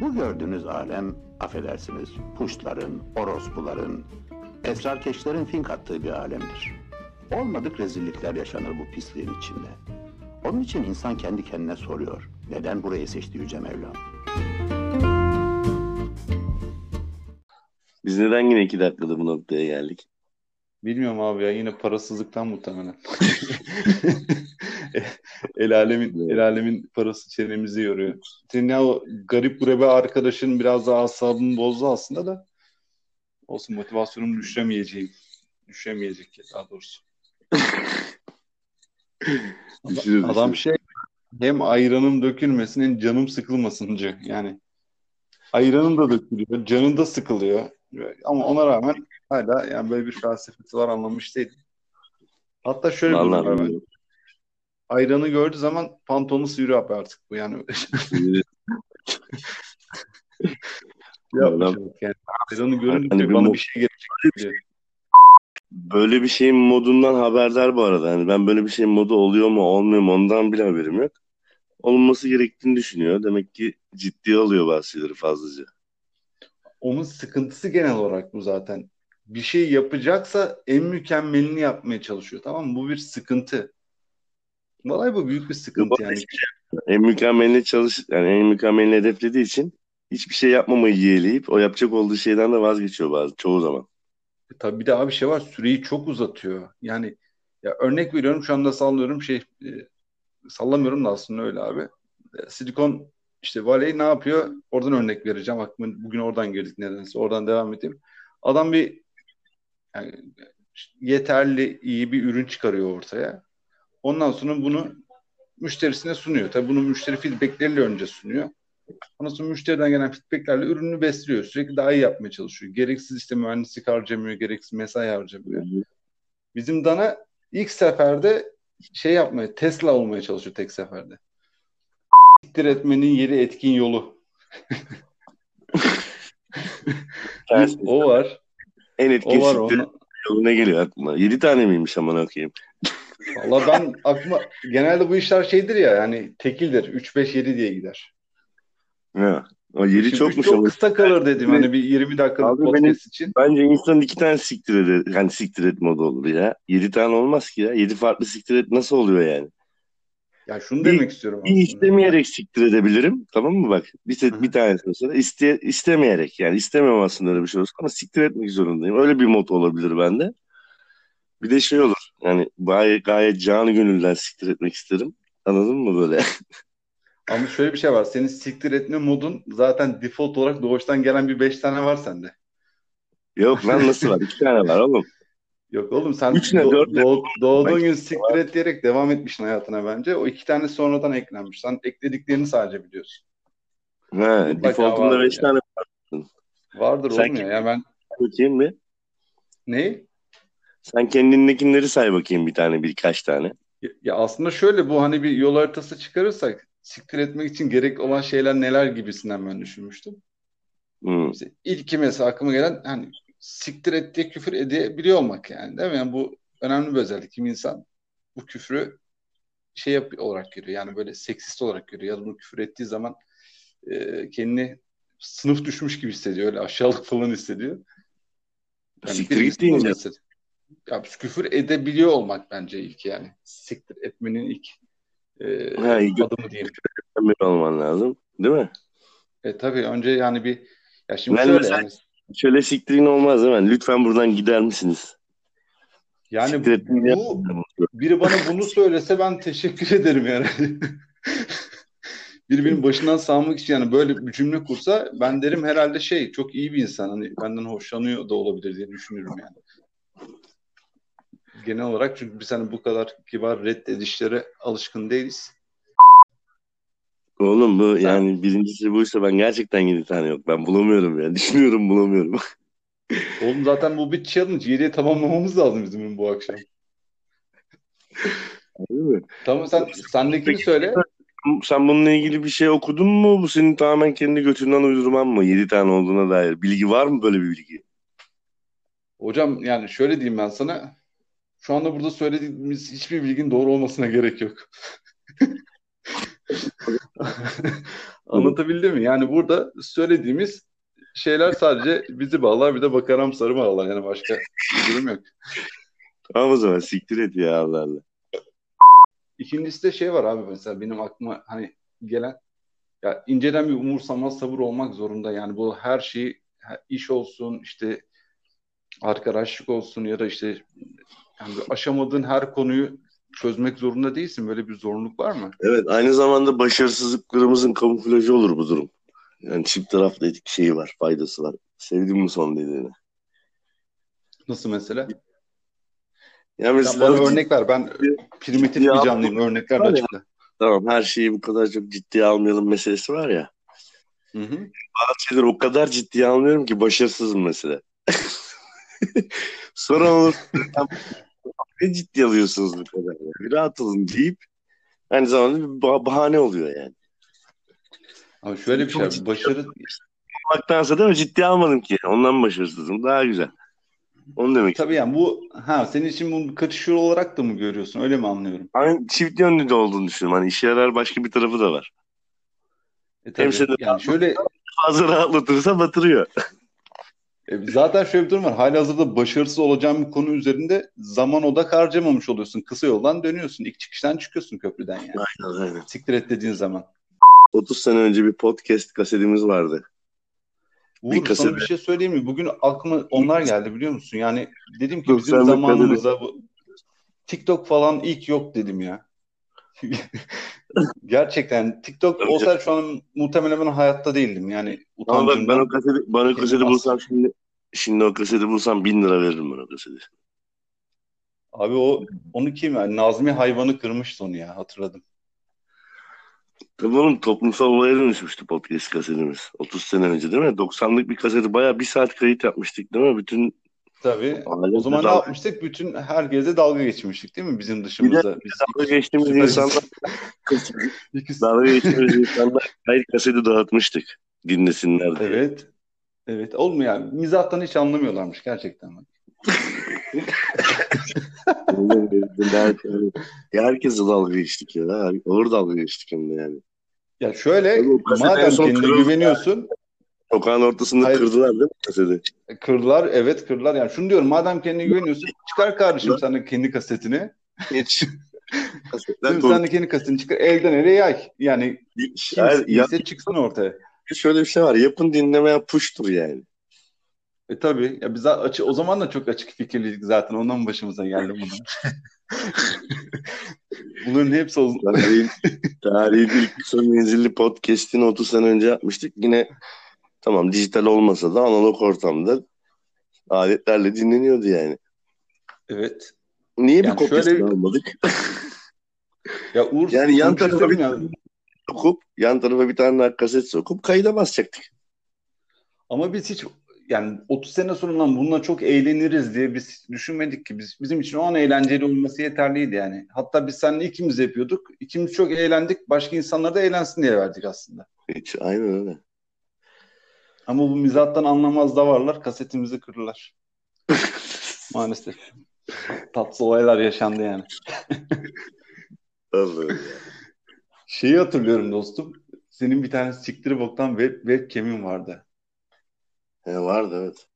Bu gördüğünüz alem, affedersiniz, puşların, orospuların, esrarkeşlerin fink attığı bir alemdir. Olmadık rezillikler yaşanır bu pisliğin içinde. Onun için insan kendi kendine soruyor. Neden burayı seçti Yüce Mevlam? Biz neden yine iki dakikada bu noktaya geldik? Bilmiyorum abi ya yine parasızlıktan muhtemelen. el alemin el alemin parası çenemizi yoruyor. Senin ya o garip gurebe arkadaşın biraz daha asabımı bozdu aslında da. Olsun motivasyonumu düşüremeyeceğim. Düşüremeyecek daha doğrusu. Düşürür, Adam şey hem ayranım dökülmesin hem canım sıkılmasıncı. Yani ayranım da dökülüyor, canın da sıkılıyor. Ama ona rağmen hala yani böyle bir felsefesi var anlamış değilim. Hatta şöyle bir durum Vallahi var. ben- bilmiyorum. Ayranı gördüğü zaman pantolonu sıyırıyor abi artık bu yani. Yapmış artık yani. Ayranı görünce Hani bir bana mo- bir şey gelecek diye. Böyle bir şeyin modundan haberdar bu arada. Hani ben böyle bir şeyin modu oluyor mu olmuyor mu ondan bile haberim yok. Olması gerektiğini düşünüyor. Demek ki ciddiye alıyor bazı şeyleri fazlaca. Onun sıkıntısı genel olarak bu zaten. Bir şey yapacaksa en mükemmelini yapmaya çalışıyor. Tamam mı? Bu bir sıkıntı. Vallahi bu büyük bir sıkıntı yani. En mükemmeline çalış yani en mükemmelini hedeflediği için hiçbir şey yapmamayı yeğleyip o yapacak olduğu şeyden de vazgeçiyor bazı çoğu zaman. Tabii bir daha bir şey var. Süreyi çok uzatıyor. Yani ya örnek veriyorum şu anda sallıyorum şey e, sallamıyorum da aslında öyle abi. E, Silikon işte Valley ne yapıyor? Oradan örnek vereceğim. Aklıma bugün oradan girdik nedense. Oradan devam edeyim. Adam bir yani yeterli iyi bir ürün çıkarıyor ortaya. Ondan sonra bunu müşterisine sunuyor. Tabii bunu müşteri feedbackleriyle önce sunuyor. Ondan sonra müşteriden gelen feedbacklerle ürününü besliyor. Sürekli daha iyi yapmaya çalışıyor. Gereksiz işte mühendislik harcamıyor, gereksiz mesai harcamıyor. Bizim Dana ilk seferde şey yapmaya, Tesla olmaya çalışıyor tek seferde. Siktir etmenin yeri etkin yolu. O var. En O etkin var. siktir Onu, yoluna geliyor aklıma. 7 tane miymiş aman okuyayım. Valla ben aklıma genelde bu işler şeydir ya yani tekildir. 3 5 7 diye gider. Ha. O 7 Şimdi çokmuş çok ama kısa kalır dedim hani bir 20 dakikalık Abi podcast benim- için. bence insan iki tane siktir eder. Yani siktir et modu olur ya. 7 tane olmaz ki ya. 7 farklı siktir et nasıl oluyor yani? Ya şunu Bir- demek istiyorum Bir istemeyerek siktir edebilirim. Tamam mı bak? Bir, bir tanesi mesela iste, istemeyerek yani istemem aslında öyle bir şey olsun ama siktir etmek zorundayım. Öyle bir mod olabilir bende. Bir de şey olur. Yani gayet, gayet canı gönülden siktir etmek isterim. Anladın mı böyle? Ama şöyle bir şey var. Senin siktir etme modun zaten default olarak doğuştan gelen bir 5 tane var sende. Yok lan nasıl var? İki tane var oğlum. Yok oğlum sen Üç ne, do- doğ- doğduğun gün siktir et diyerek devam etmişsin hayatına bence. O iki tane sonradan eklenmiş. Sen eklediklerini sadece biliyorsun. Ha, Mutlaka defaultunda vardır 5 ya. tane Vardır Sen oğlum ya. ya ben bakayım bir. ne? Sen kendindekileri say bakayım bir tane birkaç tane. Ya, ya aslında şöyle bu hani bir yol haritası çıkarırsak siktir etmek için gerek olan şeyler neler gibisinden ben düşünmüştüm. Hmm. İşte ilki mesela aklıma gelen hani siktir et diye küfür edebiliyor olmak yani değil mi? Yani bu önemli bir özellik. Kim insan bu küfrü şey yap olarak görüyor. Yani böyle seksist olarak görüyor. Ya da bunu küfür ettiği zaman e, kendini sınıf düşmüş gibi hissediyor. Öyle aşağılık falan hissediyor. Yani Siktir git deyince. Ya küfür edebiliyor olmak bence ilk yani. Siktir etmenin ilk e, Ha, adımı diyeyim. Emin olman lazım. Değil mi? E tabii önce yani bir ya şimdi Ben şöyle mesela- yani Şöyle siktirin olmaz mi? Lütfen buradan gider misiniz? yani Siktir bu biri bana bunu söylese ben teşekkür ederim yani. Biri benim başından sağmak için yani böyle bir cümle kursa ben derim herhalde şey çok iyi bir insan hani benden hoşlanıyor da olabilir diye düşünüyorum yani. Genel olarak çünkü biz hani bu kadar kibar reddedişlere alışkın değiliz. Oğlum bu Sen- yani birincisi buysa ben gerçekten 7 tane yok. Ben bulamıyorum ya. Düşünüyorum bulamıyorum. Oğlum zaten bu bir challenge. 7'ye tamamlamamız lazım bizim bu akşam. Değil mi? Tamam sen sendekini söyle. Sen bununla ilgili bir şey okudun mu? Bu senin tamamen kendi götünden uydurman mı? 7 tane olduğuna dair. Bilgi var mı böyle bir bilgi? Hocam yani şöyle diyeyim ben sana. Şu anda burada söylediğimiz hiçbir bilginin doğru olmasına gerek yok. Anlatabildim mi? Yani burada söylediğimiz şeyler sadece bizi bağlar bir de bakaram sarı bağlar. Yani başka bir durum yok. Tamam o zaman siktir et ya Allah Allah. İkincisi de şey var abi mesela benim aklıma hani gelen ya inceden bir umursamaz sabır olmak zorunda. Yani bu her şey iş olsun işte arkadaşlık olsun ya da işte yani aşamadığın her konuyu çözmek zorunda değilsin. Böyle bir zorunluluk var mı? Evet aynı zamanda başarısızlıklarımızın kamuflajı olur bu durum. Yani çift taraflı etik şeyi var, faydası var. Sevdim mi son dediğini? Nasıl mesela? Ya Ya mesela bana örnek ver. Ben primitif Ya- bir canlıyım. Ya. açıkla. tamam her şeyi bu kadar çok ciddiye almayalım meselesi var ya. Hı hı. Bazı şeyleri o kadar ciddiye almıyorum ki başarısızım mesela. Sonra olur. Ne ciddi alıyorsunuz bu kadar? Ya? Bir rahat olun deyip aynı zamanda bir bah- bahane oluyor yani. Abi şöyle bir şey. Başarı Baktansa da ciddiye almadım ki. Ondan başarısızım. Daha güzel. Onu demek tabii yani bu ha senin için bunu kaçışıyor olarak da mı görüyorsun? Öyle mi anlıyorum? Aynı çift yönlü de olduğunu düşünüyorum. Hani işe yarar başka bir tarafı da var. E tabii. Hemşire- Yani şöyle Fazla rahatlatırsa batırıyor. E, zaten şöyle bir durum var. Halihazırda başarısız olacağın bir konu üzerinde zaman odak harcamamış oluyorsun. Kısa yoldan dönüyorsun. İlk çıkıştan çıkıyorsun köprüden yani. Aynen aynen. Siktir et dediğin zaman. 30 sene önce bir podcast kasetimiz vardı. Uğur Bir sana kasete- bir şey söyleyeyim mi? Bugün aklıma onlar geldi biliyor musun? Yani dedim ki bizim zamanımızda bu TikTok falan ilk yok dedim ya. Gerçekten TikTok olsaydı şu an muhtemelen ben hayatta değildim. Yani Ama bak ben o kaseti, Kendimi kaseti as- bulsam şimdi şimdi o kaseti bulsam bin lira veririm ben o kaseti. Abi o onu kim yani Nazmi hayvanı kırmıştı onu ya hatırladım. Tabii oğlum toplumsal olaya dönüşmüştü podcast kasetimiz. 30 sene önce değil mi? 90'lık bir kaseti bayağı bir saat kayıt yapmıştık değil mi? Bütün Tabii. O zaman ne dalga- yapmıştık? Bütün herkese dalga geçmiştik değil mi bizim dışımızda? Biz dalga geçtiğimiz insanlar dalga geçtiğimiz insanlar kayıt kaseti dağıtmıştık. Dinlesinler diye. Evet. Evet. Olmuyor yani. Mizahtan hiç anlamıyorlarmış gerçekten. bak. Ya herkese dalga geçtik ya. Ağır dalga geçtik hem de yani. Ya şöyle Tabii madem kendine güveniyorsun Sokağın ortasında Hayır. kırdılar değil mi kaseti? kırdılar evet kırdılar yani şunu diyorum madem kendine güveniyorsun çıkar kardeşim sen de kendi kasetini Hiç. Sen de kendi kasetini çıkar elden ele yay yani kim Hayır, ya, iyiyse çıksın ortaya şöyle bir şey var. Yapın dinlemeye puştur yani. e tabii ya biz açı, o zaman da çok açık fikirliydik zaten ondan başımıza geldi bunlar bunların hepsi o- Tarihin, tarihin ilk kısa menzilli podcast'ini 30 sene önce yapmıştık. Yine tamam dijital olmasa da analog ortamda aletlerle dinleniyordu yani. evet Niye bir Yani kopyasını şöyle- almadık? ya Uğur Yani yan bir tarafa bir söyleyeyim ya. Sokup yan tarafa bir tane daha kaset sokup kayda basacaktık. Ama biz hiç yani 30 sene sonra bununla çok eğleniriz diye biz düşünmedik ki. Biz, bizim için o an eğlenceli olması yeterliydi yani. Hatta biz seninle ikimiz yapıyorduk. İkimiz çok eğlendik. Başka insanlar da eğlensin diye verdik aslında. Hiç aynen öyle. Ama bu mizahtan anlamaz da varlar. Kasetimizi kırdılar. Maalesef. Tatsız olaylar yaşandı yani. Vallahi. Şeyi hatırlıyorum dostum. Senin bir tane siktiri boktan web, webcam'in vardı. He, vardı evet.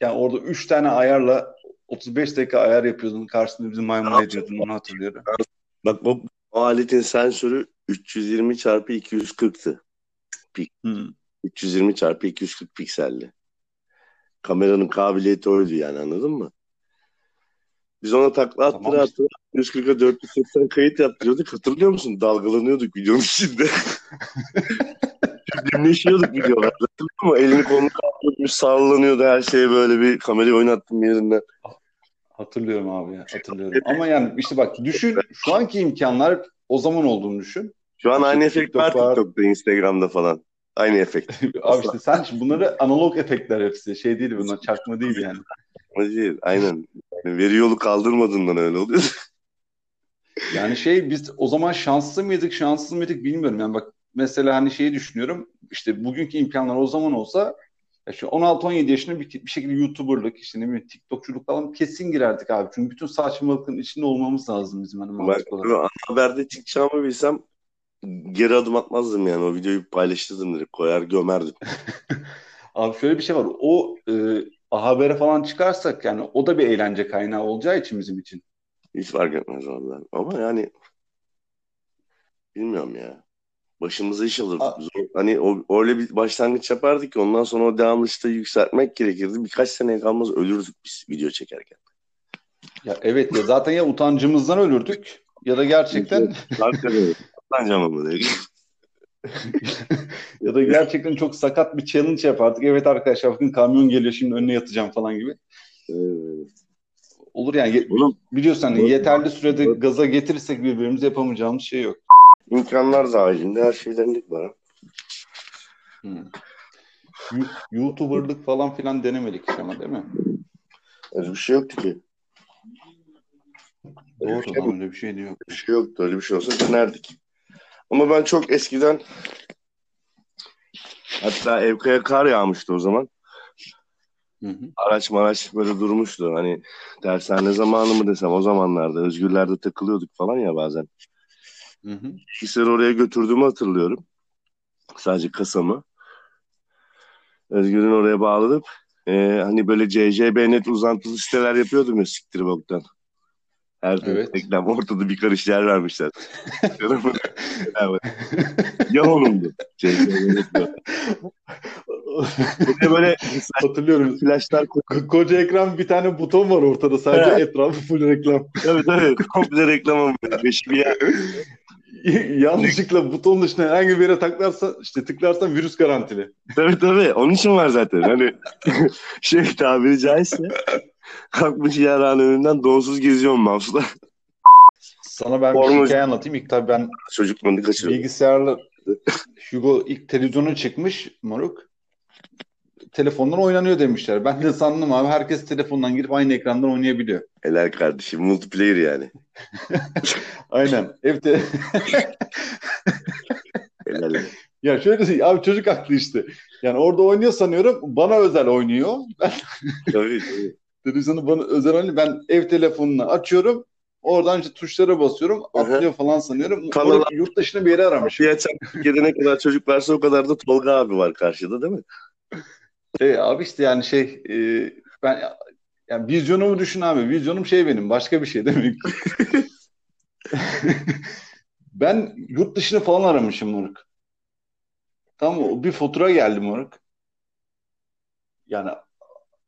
Yani orada 3 tane ayarla 35 dakika ayar yapıyordun. Karşısında bizi maymun ediyordun. Onu hatırlıyorum. Bak o, o aletin sensörü 320 çarpı 240'tı. Hı. 320 çarpı 240 pikselli. Kameranın kabiliyeti oydu yani anladın mı? Biz ona takla attıra Tamam attıra 140'a 480 kayıt yaptırıyorduk. Hatırlıyor musun? Dalgalanıyorduk videonun içinde. Dinleşiyorduk videolarda. Hatırlıyor musun? Elini kolunu kaldırmış sallanıyordu her şey böyle bir kamerayı oynattım yerinden. Hatırlıyorum abi ya, hatırlıyorum. Ama yani işte bak düşün şu anki imkanlar o zaman olduğunu düşün. Şu an aynı efekt var TikTok var. TikTok'ta, Instagram'da falan. Aynı efekt. Abi işte sen bunları analog efektler hepsi. Şey değil bunlar çakma değil yani. Değil, aynen. Yani veri yolu kaldırmadığından öyle oluyor. Yani şey biz o zaman şanslı mıydık şanssız mıydık bilmiyorum. Yani bak mesela hani şeyi düşünüyorum. İşte bugünkü imkanlar o zaman olsa şu 16-17 yaşında bir, bir şekilde YouTuber'lık işte ne bileyim TikTokçuluk falan kesin girerdik abi. Çünkü bütün saçmalıkların içinde olmamız lazım bizim hani mantık olarak. ana haberde çıkacağımı bilsem geri adım atmazdım yani. O videoyu paylaştırdım direkt. Koyar gömerdim. Abi şöyle bir şey var. O e, habere falan çıkarsak yani o da bir eğlence kaynağı olacağı için bizim için. Hiç fark etmez vallahi. Ama yani bilmiyorum ya. Başımıza iş alırdık A-. O- Hani o, öyle bir başlangıç yapardık ki ondan sonra o devamlı işte yükseltmek gerekirdi. Birkaç seneye kalmaz ölürdük biz video çekerken. Ya evet ya zaten ya utancımızdan ölürdük ya da gerçekten Hakikaten. Dedi. ya da gerçekten çok sakat bir challenge yapardık. Evet arkadaşlar bakın kamyon geliyor şimdi önüne yatacağım falan gibi. Evet. Olur yani Oğlum biliyorsun hani yeterli sürede gaza getirirsek birbirimizi yapamayacağımız şey yok. imkanlar dahilinde her şey denedik bana. Hmm. YouTuber'lık falan filan denemedik hiç ama değil mi? Öyle bir şey yoktu ki. Öyle bir Doğru şey, öyle bir şey de yok. bir şey yoktu. Öyle bir şey olsa denerdik. Ama ben çok eskiden hatta Evka'ya kar yağmıştı o zaman. Hı hı. Araç maraç böyle durmuştu. Hani dershane zamanı mı desem o zamanlarda Özgürler'de takılıyorduk falan ya bazen. Hı hı. Bilgisayarı oraya götürdüğümü hatırlıyorum. Sadece kasamı. Özgür'ün oraya bağlanıp e, hani böyle CCBNet uzantılı siteler yapıyordum ya siktir boktan. Her Evet. reklam ortada bir karış yer vermişler. ya onundu. CCBNet. Bir de böyle Hatırlıyorum. flashlar koy- Ko- Koca ekran bir tane buton var ortada sadece Evet. etrafı full reklam. Tabii tabii. Komple reklam ama beşi bir yer. Yanlışlıkla buton dışına herhangi bir yere tıklarsan işte tıklarsan virüs garantili. Tabii tabii. Onun için var zaten. Hani şey tabiri caizse kalkmış yarağın önünden donsuz geziyorum mouse'la. Sana ben bir Porno- hikaye anlatayım. İlk tabii ben Çocukluğunu kaçırıyor. bilgisayarla Hugo ilk televizyona çıkmış moruk. Telefondan oynanıyor demişler. Ben de sandım abi herkes telefondan girip aynı ekrandan oynayabiliyor. Helal kardeşim. Multiplayer yani. Aynen. Evde Helal. ya şöyle şey, abi çocuk aklı işte. Yani orada oynuyor sanıyorum. Bana özel oynuyor. Ben tabii tabii. Televizyonu bana özel. Ben ev telefonunu açıyorum. Oradan işte tuşlara basıyorum. Atlıyor falan sanıyorum. Kanal- Moruk yurt dışına bir yere aramış. Bir açan Türkiye'de ne kadar çocuk varsa o kadar da Tolga abi var karşıda değil mi? Şey, abi işte yani şey e, ben yani vizyonumu düşün abi. Vizyonum şey benim. Başka bir şey demek ben yurt dışını falan aramışım moruk. Tamam? Bir fatura geldi moruk. Yani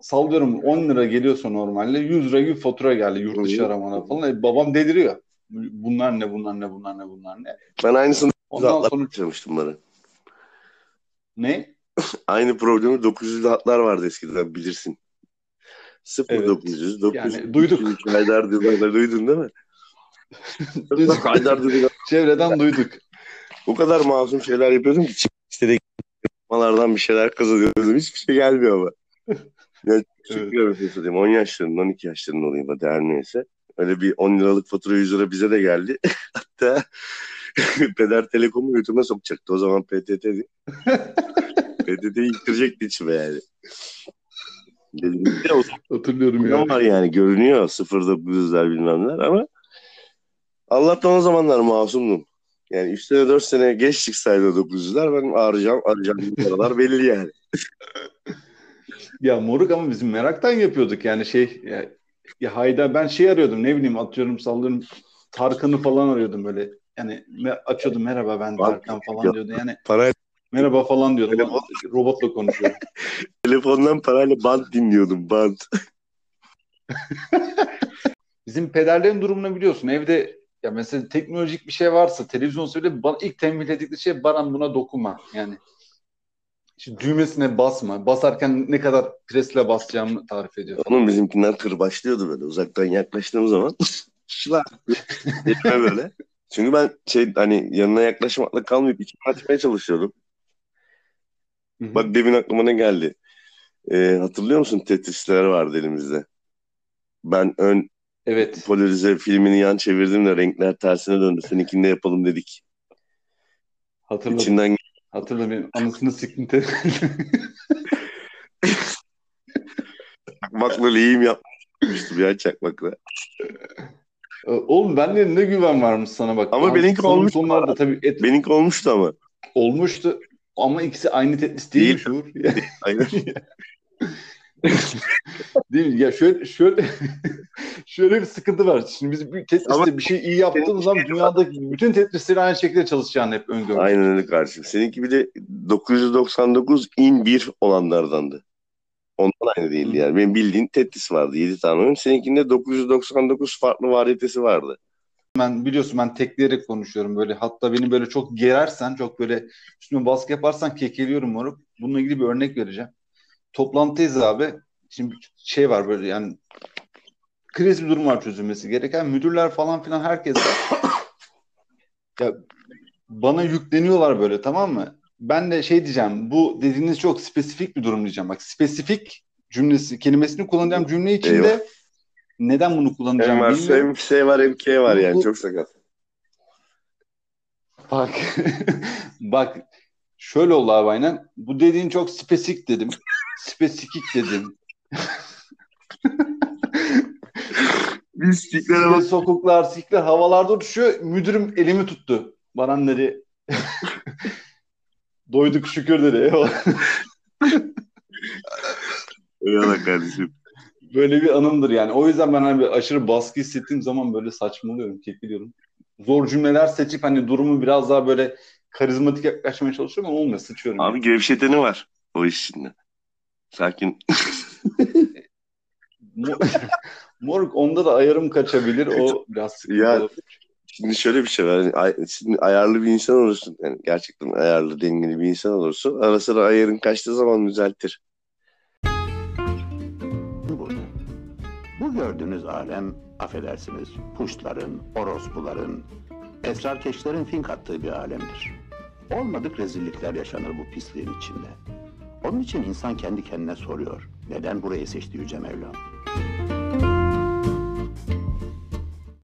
sallıyorum 10 lira geliyorsa normalde 100 lira gibi fatura geldi yurt dışı aramana falan. E, babam deliriyor. Bunlar ne bunlar ne bunlar ne bunlar ne. Ben aynısını Ondan sonra yaşamıştım bana. ne? Aynı problemi 900'lü hatlar vardı eskiden bilirsin. 0900, 900, Yani duyduk. Haydar Düldar'ı duydun değil mi? Duyduk. Haydar Düldar'ı Çevreden duyduk. O kadar masum şeyler yapıyordum ki istediğim firmalardan bir şeyler kazanıyordum. Hiçbir şey gelmiyor ama. Yani küçük bir şey söyleyeyim. 10 yaşlarında, 12 yaşlarında olayım hadi her neyse. Öyle bir 10 liralık fatura 100 lira bize de geldi. Hatta Peder Telekom'u götüme sokacaktı. O zaman PTT'di. PTT'yi yıktıracaktı içime yani. Dedim, "Bir de o Hatırlıyorum ya. zaman var yani görünüyor 0900'ler bilmem neler ama Allah'tan o zamanlar masumdum. Yani 3 sene 4 sene geç çıksaydı 900'ler ben arayacağım arayacağım paralar belli yani. Ya moruk ama bizim meraktan yapıyorduk yani şey ya, ya hayda ben şey arıyordum ne bileyim atıyorum sallıyorum Tarkan'ı falan arıyordum böyle yani açıyordum merhaba ben Tarkan falan diyordu yani Para, merhaba falan diyordum Telefon- robotla konuşuyor. telefondan parayla band dinliyordum band. Bizim pederlerin durumunu biliyorsun evde ya mesela teknolojik bir şey varsa televizyon söyle bana ilk tembih edildikleri şey Baran buna dokunma yani. İşte düğmesine basma. Basarken ne kadar presle basacağımı tarif ediyor. Onun bizimkinden tır başlıyordu böyle uzaktan yaklaştığım zaman. Şılar. Böyle. Çünkü ben şey hani yanına yaklaşmakla kalmayıp içimi açmaya çalışıyordum. Hı hı. Bak demin aklıma ne geldi. Ee, hatırlıyor musun Tetris'ler vardı elimizde. Ben ön Evet. polarize filmini yan çevirdim de renkler tersine döndü. Seninkini de yapalım dedik. Hatırladım. İçinden Hatırlamıyorum. Anasını siktim. te- çakmakla lehim yapmıştım ya çakmakla. Ee, Oğlum bende ne güven varmış sana bak. Ama benimki olmuş Sonlarda tabii et Benimki olmuştu ama. olmuştu. Ama ikisi aynı Tetris değilmiş Uğur. Aynen. Değil mi? Ya şöyle şöyle şöyle bir sıkıntı var. Şimdi biz Tetris'te Ama- bir şey iyi yaptığımız zaman dünyadaki bütün Tetris'ler aynı şekilde çalışacağını hep öngörüyoruz. Aynen öyle kardeşim. Seninki bir de 999 in 1 olanlardandı. Ondan aynı değildi yani. Benim bildiğin Tetris vardı 7 tane oyun. Seninkinde 999 farklı varyetesi vardı. Ben biliyorsun ben tekleyerek konuşuyorum böyle. Hatta beni böyle çok gerersen, çok böyle üstüme baskı yaparsan kekeliyorum moruk. Bununla ilgili bir örnek vereceğim. Toplantıdayız abi. Şimdi şey var böyle yani kriz bir durum var çözülmesi gereken. Müdürler falan filan herkes ya bana yükleniyorlar böyle tamam mı? Ben de şey diyeceğim. Bu dediğiniz çok spesifik bir durum diyeceğim. Bak spesifik cümlesi, kelimesini kullanacağım cümle içinde Eyvah. neden bunu kullanacağım Hem var, bilmiyorum. hem şey var hem K var yani. Bu- Çok sakat. Bak bak şöyle oldu abi aynen. Bu dediğin çok spesifik dedim. Spesifik dedim. Biz stiklere İşte sokuklar, sikler havalarda uçuşuyor. Müdürüm elimi tuttu. Bana dedi. Doyduk şükür dedi. Eyvallah. Eyvallah kardeşim. Böyle bir anımdır yani. O yüzden ben hani aşırı baskı hissettiğim zaman böyle saçmalıyorum, kekiliyorum. Zor cümleler seçip hani durumu biraz daha böyle karizmatik yaklaşmaya çalışıyorum ama olmuyor. Sıçıyorum. yani. Abi gevşeteni var o iş içinde. Sakin. Mor- Moruk onda da ayarım kaçabilir. O biraz sıkıntı Ya, olabilir. Şimdi şöyle bir şey var. Yani ay- şimdi ayarlı bir insan olursun. Yani gerçekten ayarlı, dengeli bir insan olursun. Ara sıra ayarın kaçtığı zaman düzeltir. Bu gördüğünüz alem, affedersiniz, puştların, orospuların, esrarkeşlerin fink attığı bir alemdir. Olmadık rezillikler yaşanır bu pisliğin içinde. Onun için insan kendi kendine soruyor. Neden burayı seçti Yüce Mevlam?